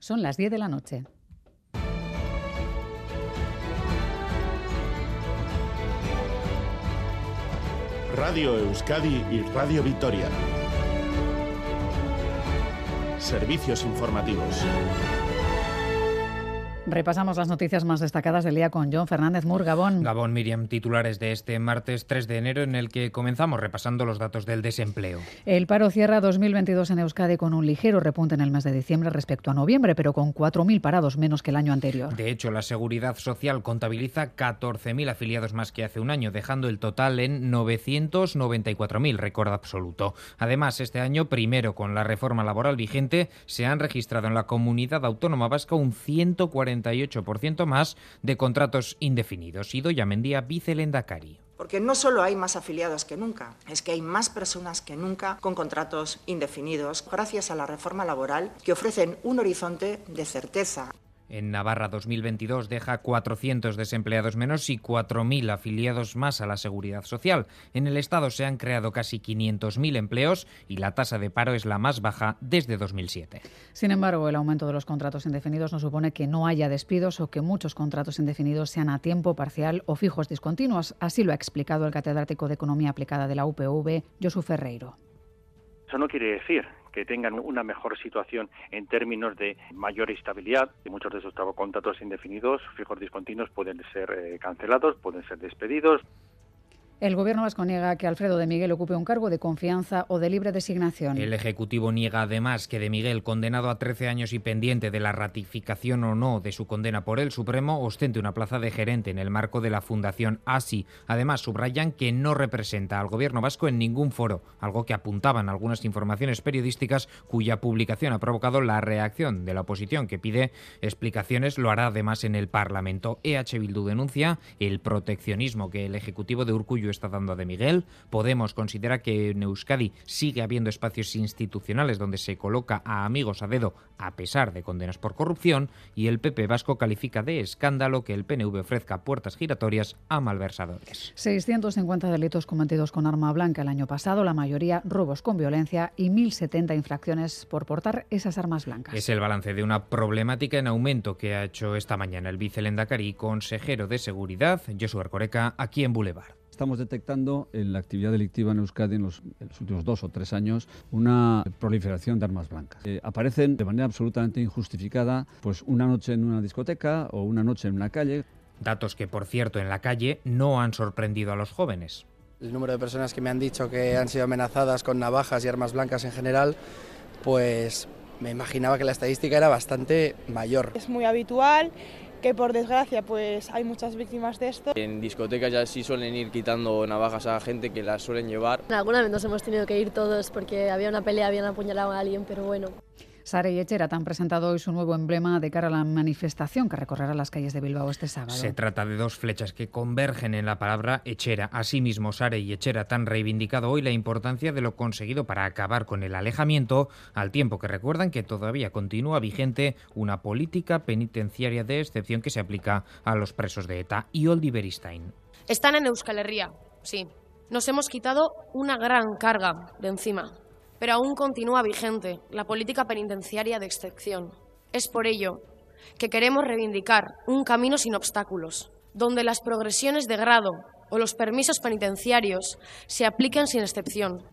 Son las 10 de la noche. Radio Euskadi y Radio Vitoria. Servicios informativos. Repasamos las noticias más destacadas del día con John Fernández Mur, Gabón. Gabón, Miriam, titulares de este martes 3 de enero en el que comenzamos repasando los datos del desempleo. El paro cierra 2022 en Euskadi con un ligero repunte en el mes de diciembre respecto a noviembre, pero con 4.000 parados menos que el año anterior. De hecho, la Seguridad Social contabiliza 14.000 afiliados más que hace un año, dejando el total en 994.000, récord absoluto. Además, este año, primero con la reforma laboral vigente, se han registrado en la comunidad autónoma vasca un 140 48% más de contratos indefinidos. Mendía, vicelendacari. Porque no solo hay más afiliados que nunca, es que hay más personas que nunca con contratos indefinidos, gracias a la reforma laboral que ofrecen un horizonte de certeza. En Navarra 2022 deja 400 desempleados menos y 4.000 afiliados más a la seguridad social. En el Estado se han creado casi 500.000 empleos y la tasa de paro es la más baja desde 2007. Sin embargo, el aumento de los contratos indefinidos no supone que no haya despidos o que muchos contratos indefinidos sean a tiempo parcial o fijos discontinuos. Así lo ha explicado el catedrático de Economía Aplicada de la UPV, Josu Ferreiro. Eso no quiere decir que tengan una mejor situación en términos de mayor estabilidad. Muchos de esos contratos indefinidos, fijos discontinuos, pueden ser eh, cancelados, pueden ser despedidos. El Gobierno vasco niega que Alfredo de Miguel ocupe un cargo de confianza o de libre designación. El Ejecutivo niega además que de Miguel, condenado a 13 años y pendiente de la ratificación o no de su condena por el Supremo, ostente una plaza de gerente en el marco de la Fundación ASI. Además, subrayan que no representa al Gobierno vasco en ningún foro, algo que apuntaban algunas informaciones periodísticas cuya publicación ha provocado la reacción de la oposición, que pide explicaciones. Lo hará además en el Parlamento. EH Bildu denuncia el proteccionismo que el Ejecutivo de Urcuyo está dando a De Miguel. Podemos considera que en Euskadi sigue habiendo espacios institucionales donde se coloca a amigos a dedo a pesar de condenas por corrupción y el PP vasco califica de escándalo que el PNV ofrezca puertas giratorias a malversadores. 650 delitos cometidos con arma blanca el año pasado, la mayoría robos con violencia y 1.070 infracciones por portar esas armas blancas. Es el balance de una problemática en aumento que ha hecho esta mañana el vicelendacari consejero de Seguridad, Josué Arcoreca, aquí en Boulevard estamos detectando en la actividad delictiva en Euskadi en los, últimos dos o tres años una proliferación de armas blancas. Eh, aparecen de manera absolutamente injustificada, pues una noche en una discoteca o una noche en una calle. Datos que, por cierto, en la calle no han sorprendido a los jóvenes. El número de personas que me han dicho que han sido amenazadas con navajas y armas blancas en general, pues me imaginaba que la estadística era bastante mayor. Es muy habitual que por desgracia pues hay muchas víctimas de esto. En discotecas ya sí suelen ir quitando navajas a gente que las suelen llevar. Alguna vez nos hemos tenido que ir todos porque había una pelea, habían apuñalado a alguien, pero bueno. Sara y Echerat han presentado hoy su nuevo emblema de cara a la manifestación que recorrerá las calles de Bilbao este sábado. Se trata de dos flechas que convergen en la palabra Echera. Asimismo, Sare y Echerat han reivindicado hoy la importancia de lo conseguido para acabar con el alejamiento, al tiempo que recuerdan que todavía continúa vigente una política penitenciaria de excepción que se aplica a los presos de ETA. Y Oldi Beristain. Están en Euskal Herria, sí. Nos hemos quitado una gran carga de encima pero aún continúa vigente la política penitenciaria de excepción. Es por ello que queremos reivindicar un camino sin obstáculos, donde las progresiones de grado o los permisos penitenciarios se apliquen sin excepción,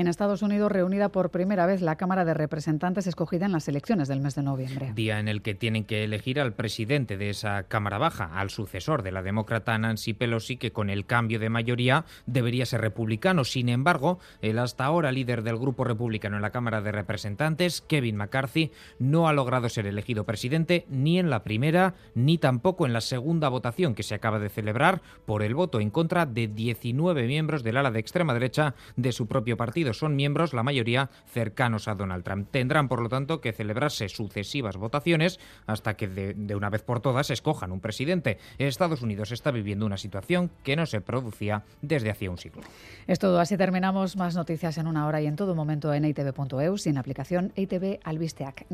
en Estados Unidos, reunida por primera vez la Cámara de Representantes escogida en las elecciones del mes de noviembre. Día en el que tienen que elegir al presidente de esa Cámara Baja, al sucesor de la demócrata Nancy Pelosi, que con el cambio de mayoría debería ser republicano. Sin embargo, el hasta ahora líder del grupo republicano en la Cámara de Representantes, Kevin McCarthy, no ha logrado ser elegido presidente ni en la primera ni tampoco en la segunda votación que se acaba de celebrar por el voto en contra de 19 miembros del ala de extrema derecha de su propio partido son miembros, la mayoría cercanos a Donald Trump. Tendrán, por lo tanto, que celebrarse sucesivas votaciones hasta que de, una vez por todas escojan un presidente. Estados Unidos está viviendo una situación que no se producía desde hacía un siglo. Es todo, así terminamos. Más noticias en una hora y en todo momento en itv.eu, sin aplicación ITV Albisteac.